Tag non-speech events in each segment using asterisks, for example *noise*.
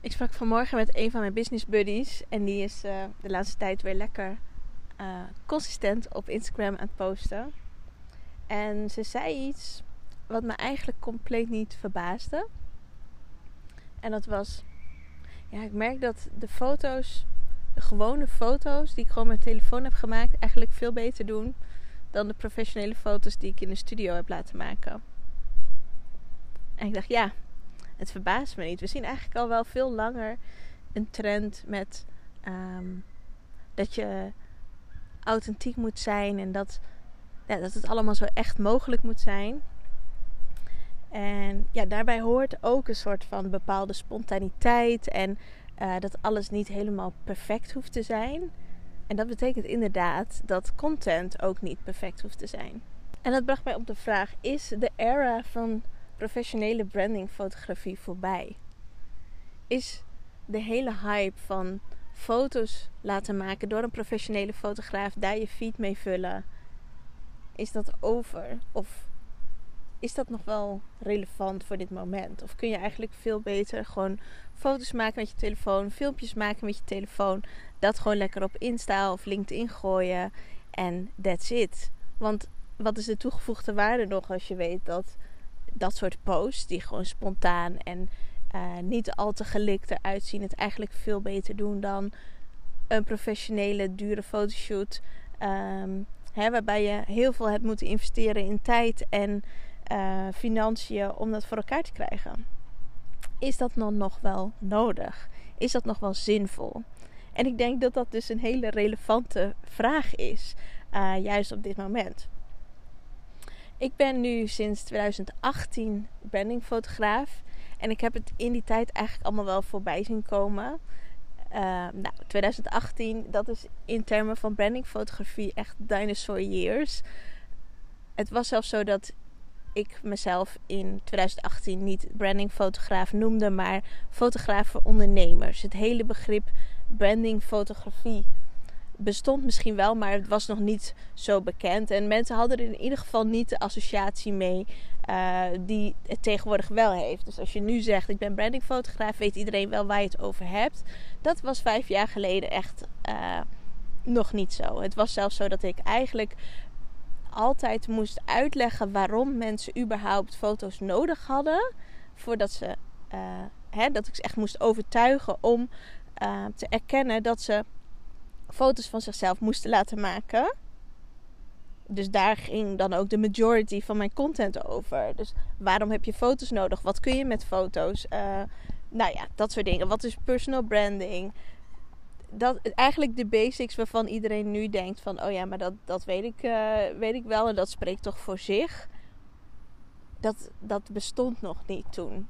Ik sprak vanmorgen met een van mijn business buddies. En die is uh, de laatste tijd weer lekker uh, consistent op Instagram aan het posten. En ze zei iets wat me eigenlijk compleet niet verbaasde. En dat was... Ja, ik merk dat de foto's, de gewone foto's die ik gewoon met telefoon heb gemaakt, eigenlijk veel beter doen dan de professionele foto's die ik in de studio heb laten maken. En ik dacht, ja, het verbaast me niet. We zien eigenlijk al wel veel langer een trend met um, dat je authentiek moet zijn en dat, ja, dat het allemaal zo echt mogelijk moet zijn. En ja, daarbij hoort ook een soort van bepaalde spontaniteit en uh, dat alles niet helemaal perfect hoeft te zijn. En dat betekent inderdaad dat content ook niet perfect hoeft te zijn. En dat bracht mij op de vraag: is de era van professionele brandingfotografie voorbij? Is de hele hype van foto's laten maken door een professionele fotograaf, daar je feed mee vullen, is dat over? Of is dat nog wel relevant voor dit moment? Of kun je eigenlijk veel beter gewoon foto's maken met je telefoon, filmpjes maken met je telefoon, dat gewoon lekker op Insta of LinkedIn gooien en that's it. Want wat is de toegevoegde waarde nog als je weet dat dat soort posts, die gewoon spontaan en uh, niet al te gelikt eruit zien, het eigenlijk veel beter doen dan een professionele, dure fotoshoot. Um, hè, waarbij je heel veel hebt moeten investeren in tijd en uh, financiën om dat voor elkaar te krijgen. Is dat dan nog wel nodig? Is dat nog wel zinvol? En ik denk dat dat dus een hele relevante vraag is, uh, juist op dit moment. Ik ben nu sinds 2018 brandingfotograaf. En ik heb het in die tijd eigenlijk allemaal wel voorbij zien komen. Uh, nou, 2018, dat is in termen van brandingfotografie echt dinosaur years. Het was zelfs zo dat ik mezelf in 2018 niet brandingfotograaf noemde, maar fotograaf voor ondernemers. Het hele begrip brandingfotografie bestond misschien wel, maar het was nog niet zo bekend. En mensen hadden er in ieder geval niet de associatie mee uh, die het tegenwoordig wel heeft. Dus als je nu zegt, ik ben brandingfotograaf, weet iedereen wel waar je het over hebt. Dat was vijf jaar geleden echt uh, nog niet zo. Het was zelfs zo dat ik eigenlijk altijd moest uitleggen waarom mensen überhaupt foto's nodig hadden. Voordat ze, hè, dat ik ze echt moest overtuigen om te erkennen dat ze foto's van zichzelf moesten laten maken. Dus daar ging dan ook de majority van mijn content over. Dus waarom heb je foto's nodig? Wat kun je met foto's? Uh, nou ja, dat soort dingen. Wat is personal branding? Dat, eigenlijk de basics waarvan iedereen nu denkt van... oh ja, maar dat, dat weet, ik, uh, weet ik wel en dat spreekt toch voor zich. Dat, dat bestond nog niet toen.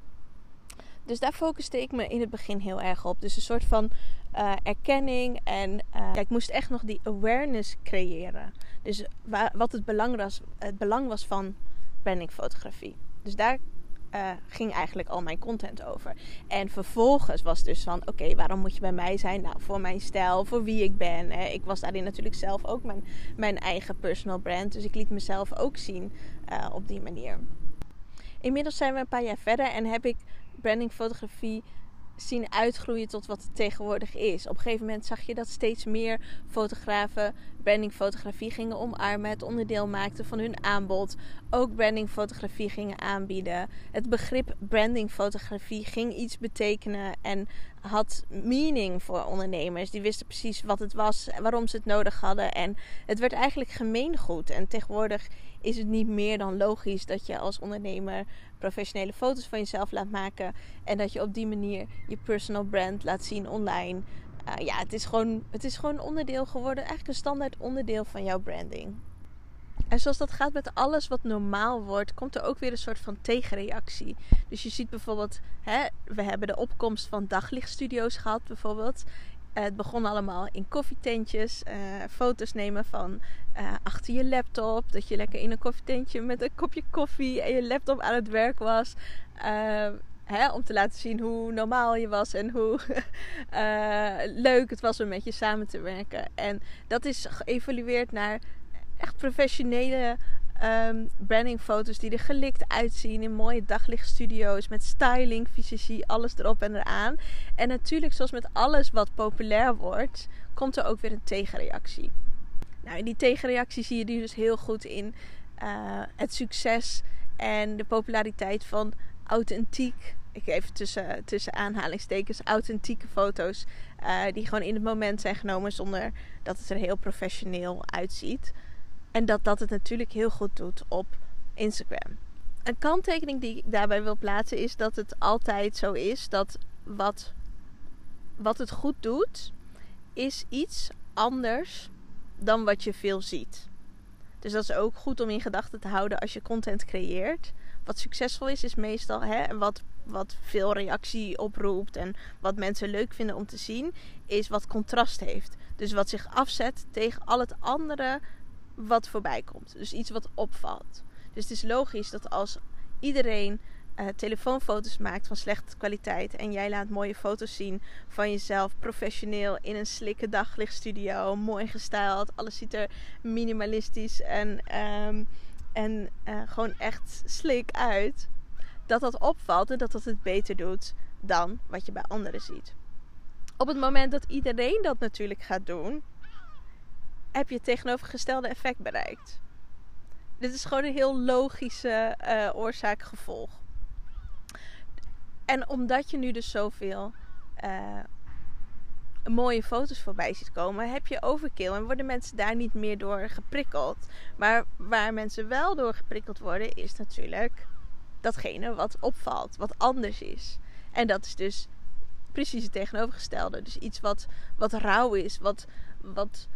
Dus daar focuste ik me in het begin heel erg op. Dus een soort van uh, erkenning. En uh, ik moest echt nog die awareness creëren. Dus wat het belang, was, het belang was van brandingfotografie. Dus daar uh, ging eigenlijk al mijn content over. En vervolgens was dus van: oké, waarom moet je bij mij zijn? Nou, voor mijn stijl, voor wie ik ben. Hè. Ik was daarin natuurlijk zelf ook mijn, mijn eigen personal brand. Dus ik liet mezelf ook zien op die manier. Inmiddels zijn we een paar jaar verder en heb ik brandingfotografie zien uitgroeien tot wat het tegenwoordig is. Op een gegeven moment zag je dat steeds meer fotografen brandingfotografie gingen omarmen, het onderdeel maakten van hun aanbod, ook brandingfotografie gingen aanbieden. Het begrip brandingfotografie ging iets betekenen en had meaning voor ondernemers. Die wisten precies wat het was, waarom ze het nodig hadden en het werd eigenlijk gemeengoed. En tegenwoordig is het niet meer dan logisch dat je als ondernemer professionele foto's van jezelf laat maken en dat je op die manier je personal brand laat zien online. Uh, ja, het is, gewoon, het is gewoon onderdeel geworden, eigenlijk een standaard onderdeel van jouw branding. En zoals dat gaat met alles wat normaal wordt, komt er ook weer een soort van tegenreactie. Dus je ziet bijvoorbeeld, hè, we hebben de opkomst van daglichtstudio's gehad bijvoorbeeld. Het begon allemaal in koffietentjes. Uh, foto's nemen van achter je laptop. Dat je lekker in een koffietentje met een kopje koffie en je laptop aan het werk was. Hè, om te laten zien hoe normaal je was en hoe *laughs* leuk het was om met je samen te werken. En dat is geëvalueerd naar echt professionele um, brandingfoto's die er gelikt uitzien in mooie daglichtstudio's met styling, fysici, alles erop en eraan. En natuurlijk, zoals met alles wat populair wordt, komt er ook weer een tegenreactie. Nou, in die tegenreactie zie je die dus heel goed in uh, het succes en de populariteit van authentiek. Ik even tussen, tussen aanhalingstekens authentieke foto's. Uh, die gewoon in het moment zijn genomen zonder dat het er heel professioneel uitziet. En dat dat het natuurlijk heel goed doet op Instagram. Een kanttekening die ik daarbij wil plaatsen is dat het altijd zo is dat wat, wat het goed doet, is iets anders dan wat je veel ziet. Dus dat is ook goed om in gedachten te houden als je content creëert. Wat succesvol is, is meestal hè, wat, wat veel reactie oproept en wat mensen leuk vinden om te zien, is wat contrast heeft. Dus wat zich afzet tegen al het andere wat voorbij komt. Dus iets wat opvalt. Dus het is logisch dat als iedereen uh, telefoonfoto's maakt van slechte kwaliteit en jij laat mooie foto's zien van jezelf professioneel in een slikke daglichtstudio, mooi gestyled, alles ziet er minimalistisch en, um, en uh, gewoon echt slik uit, dat dat opvalt en dat dat het beter doet dan wat je bij anderen ziet. Op het moment dat iedereen dat natuurlijk gaat doen, heb je het tegenovergestelde effect bereikt. Dit is gewoon een heel logische uh, oorzaak-gevolg. En omdat je nu dus zoveel uh, mooie foto's voorbij ziet komen, heb je overkill en worden mensen daar niet meer door geprikkeld. Maar waar mensen wel door geprikkeld worden, is natuurlijk datgene wat opvalt, wat anders is. En dat is dus precies het tegenovergestelde. Dus iets wat, wat rauw is, wat, wat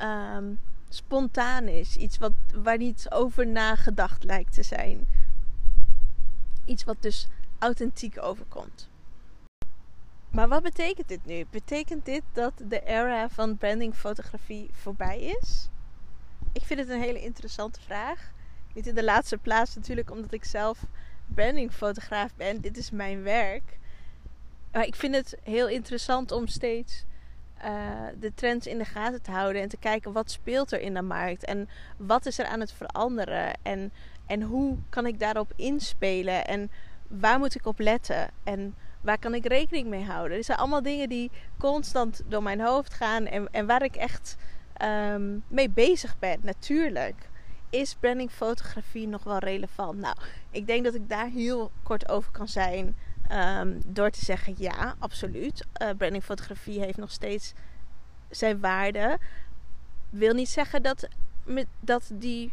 um, spontaan is. Iets wat, waar niet over nagedacht lijkt te zijn. Iets wat dus authentiek overkomt. Maar wat betekent dit nu? Betekent dit dat de era van brandingfotografie voorbij is? Ik vind het een hele interessante vraag. Niet in de laatste plaats natuurlijk omdat ik zelf brandingfotograaf ben. Dit is mijn werk. Maar ik vind het heel interessant om steeds uh, de trends in de gaten te houden en te kijken wat speelt er in de markt en wat is er aan het veranderen en, en hoe kan ik daarop inspelen en waar moet ik op letten en waar kan ik rekening mee houden. Er zijn allemaal dingen die constant door mijn hoofd gaan en, en waar ik echt um, mee bezig ben. Natuurlijk is brandingfotografie nog wel relevant. Nou, ik denk dat ik daar heel kort over kan zijn. Um, door te zeggen ja, absoluut. Uh, brandingfotografie heeft nog steeds zijn waarde. Wil niet zeggen dat, dat, die,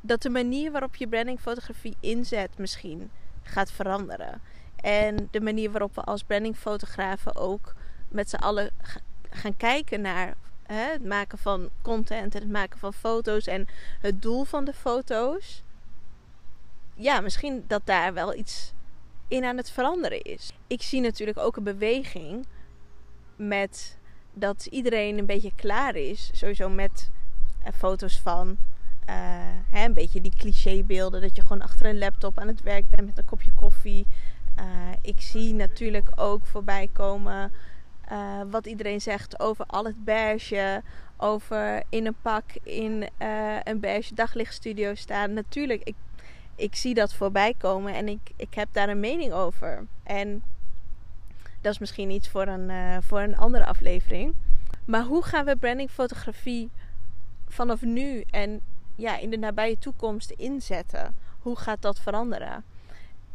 dat de manier waarop je brandingfotografie inzet misschien gaat veranderen. En de manier waarop we als brandingfotografen ook met z'n allen gaan kijken naar hè, het maken van content en het maken van foto's en het doel van de foto's. Ja, misschien dat daar wel iets in aan het veranderen is. Ik zie natuurlijk ook een beweging met dat iedereen een beetje klaar is. Sowieso met uh, foto's van uh, hè, een beetje die clichébeelden. Dat je gewoon achter een laptop aan het werk bent met een kopje koffie. Uh, ik zie natuurlijk ook voorbij komen wat iedereen zegt over al het beige. Over in een pak in een beige daglichtstudio staan. Natuurlijk, ik ik zie dat voorbij komen en ik, ik heb daar een mening over. En dat is misschien iets voor een, voor een andere aflevering. Maar hoe gaan we brandingfotografie vanaf nu en ja, in de nabije toekomst inzetten? Hoe gaat dat veranderen?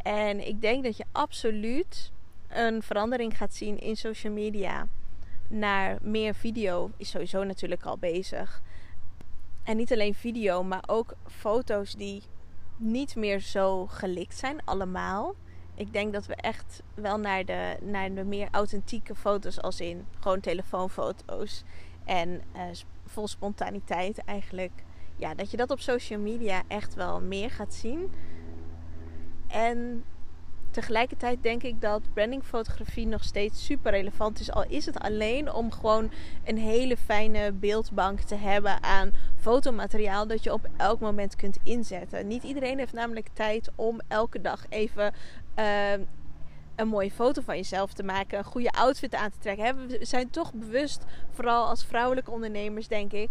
En ik denk dat je absoluut een verandering gaat zien in social media. Naar meer video is sowieso natuurlijk al bezig. En niet alleen video, maar ook foto's die niet meer zo gelikt zijn, allemaal. Ik denk dat we echt wel naar de, naar de meer authentieke foto's, als in gewoon telefoonfoto's en uh, vol spontaniteit eigenlijk. Ja, dat je dat op social media echt wel meer gaat zien. En tegelijkertijd denk ik dat brandingfotografie nog steeds super relevant is. Al is het alleen om gewoon een hele fijne beeldbank te hebben aan fotomateriaal dat je op elk moment kunt inzetten. Niet iedereen heeft namelijk tijd om elke dag even. Uh, een mooie foto van jezelf te maken, een goede outfit aan te trekken. We zijn toch bewust, vooral als vrouwelijke ondernemers, denk ik,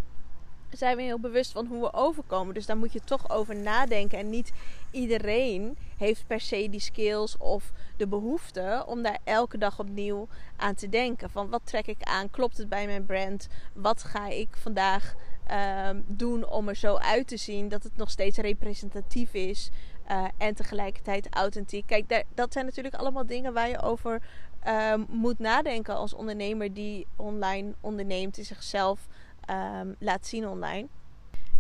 zijn we heel bewust van hoe we overkomen. Dus daar moet je toch over nadenken. En niet iedereen heeft per se die skills of de behoefte om daar elke dag opnieuw aan te denken. Van wat trek ik aan? Klopt het bij mijn brand? Wat ga ik vandaag ehm, doen om er zo uit te zien dat het nog steeds representatief is uh, en tegelijkertijd authentiek? Kijk, dat zijn natuurlijk allemaal dingen waar je over um, moet nadenken als ondernemer die online onderneemt, in zichzelf um, laat zien online.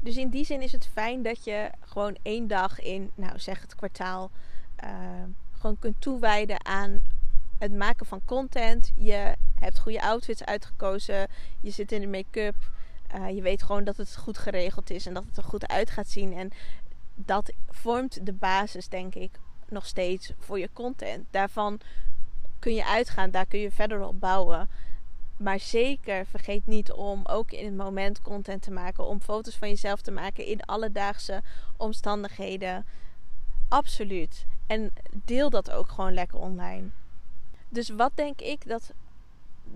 Dus in die zin is het fijn dat je gewoon één dag in, nou zeg het kwartaal, uh, gewoon kunt toewijden aan het maken van content. Je hebt goede outfits uitgekozen, je zit in de make-up. Uh, je weet gewoon dat het goed geregeld is en dat het er goed uit gaat zien. En dat vormt de basis, denk ik, nog steeds voor je content. Daarvan kun je uitgaan, daar kun je verder op bouwen. Maar zeker vergeet niet om ook in het moment content te maken. Om foto's van jezelf te maken in alledaagse omstandigheden. Absoluut. En deel dat ook gewoon lekker online. Dus wat denk ik dat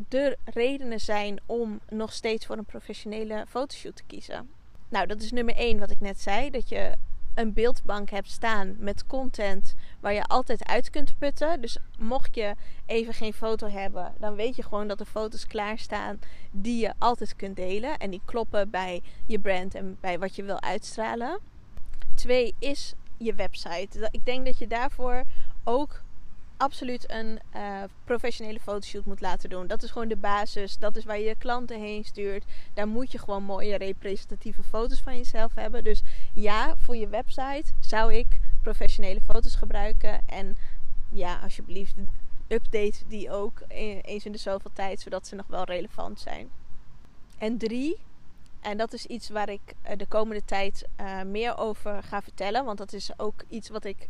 de redenen zijn om nog steeds voor een professionele fotoshoot te kiezen? Nou, dat is nummer 1 wat ik net zei. Dat je een beeldbank hebt staan met content waar je altijd uit kunt putten. Dus mocht je even geen foto hebben, dan weet je gewoon dat er foto's klaarstaan die je altijd kunt delen. En die kloppen bij je brand en bij wat je wil uitstralen. Twee is je website. Ik denk dat je daarvoor ook absoluut een uh, professionele fotoshoot moet laten doen. Dat is gewoon de basis. Dat is waar je klanten heen stuurt. Daar moet je gewoon mooie representatieve foto's van jezelf hebben. Dus ja, voor je website zou ik professionele foto's gebruiken. En ja, alsjeblieft, update die ook e-, eens in de zoveel tijd, zodat ze nog wel relevant zijn. En drie, en dat is iets waar ik eh, de komende tijd uh, meer over ga vertellen. Want dat is ook iets wat ik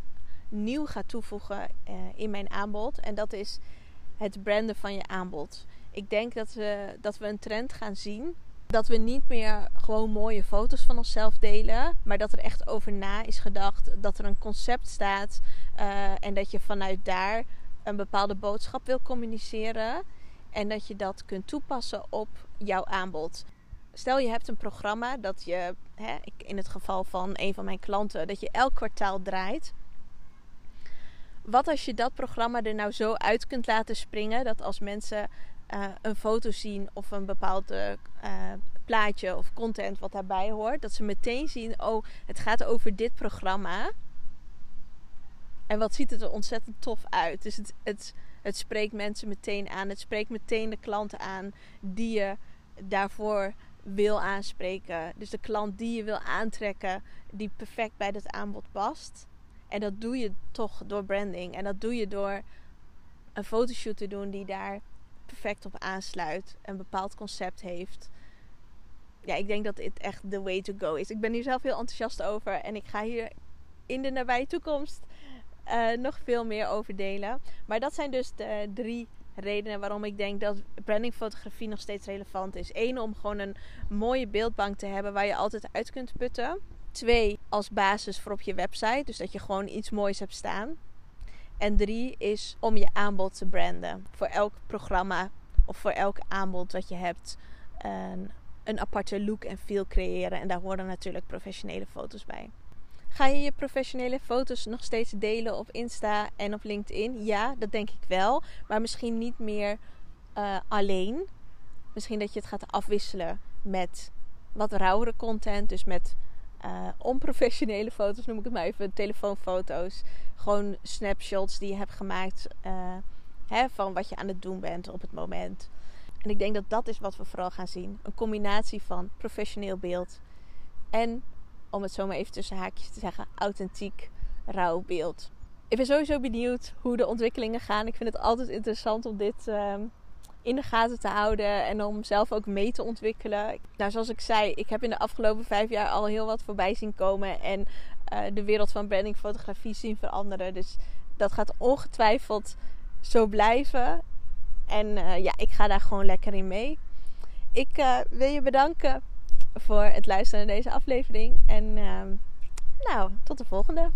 nieuw ga toevoegen uh, in mijn aanbod. En dat is het branden van je aanbod. Ik denk dat we, dat we een trend gaan zien. Dat we niet meer gewoon mooie foto's van onszelf delen. Maar dat er echt over na is gedacht. Dat er een concept staat. Uh, en dat je vanuit daar een bepaalde boodschap wil communiceren. En dat je dat kunt toepassen op jouw aanbod. Stel je hebt een programma dat je, hè, in het geval van een van mijn klanten, dat je elk kwartaal draait wat als je dat programma er nou zo uit kunt laten springen dat als mensen uh, een foto zien of een bepaald uh, plaatje of content wat daarbij hoort, dat ze meteen zien: oh, het gaat over dit programma. En wat ziet het er ontzettend tof uit. Dus het, het, het spreekt mensen meteen aan. Het spreekt meteen de klanten aan die je daarvoor wil aanspreken. Dus de klant die je wil aantrekken, die perfect bij dat aanbod past. En dat doe je toch door branding. En dat doe je door een fotoshoot te doen die daar perfect op aansluit. Een bepaald concept heeft. Ja, ik denk dat dit echt the way to go is. Ik ben hier zelf heel enthousiast over. En ik ga hier in de nabije toekomst uh, nog veel meer over delen. Maar dat zijn dus de drie redenen waarom ik denk dat brandingfotografie nog steeds relevant is. Eén, om gewoon een mooie beeldbank te hebben waar je altijd uit kunt putten. Twee, als basis voor op je website. Dus dat je gewoon iets moois hebt staan. En drie is om je aanbod te branden. Voor elk programma of voor elk aanbod dat je hebt. Een, een aparte look en feel creëren. En daar horen natuurlijk professionele foto's bij. Ga je je professionele foto's nog steeds delen op Insta en op LinkedIn? Ja, dat denk ik wel. Maar misschien niet meer uh, alleen. Misschien dat je het gaat afwisselen met wat rauwere content. Dus met uh, onprofessionele foto's, noem ik het maar even, telefoonfoto's. Gewoon snapshots die je hebt gemaakt uh, hè, van wat je aan het doen bent op het moment. En ik denk dat dat is wat we vooral gaan zien. Een combinatie van professioneel beeld en, om het zo maar even tussen haakjes te zeggen, authentiek, rauw beeld. Ik ben sowieso benieuwd hoe de ontwikkelingen gaan. Ik vind het altijd interessant om dit uh, in de gaten te houden en om zelf ook mee te ontwikkelen. Nou, zoals ik zei, ik heb in de afgelopen vijf jaar al heel wat voorbij zien komen en uh, de wereld van branding fotografie zien veranderen. Dus dat gaat ongetwijfeld zo blijven. En uh, ja, ik ga daar gewoon lekker in mee. Ik uh, wil je bedanken voor het luisteren naar deze aflevering. En nou, tot de volgende.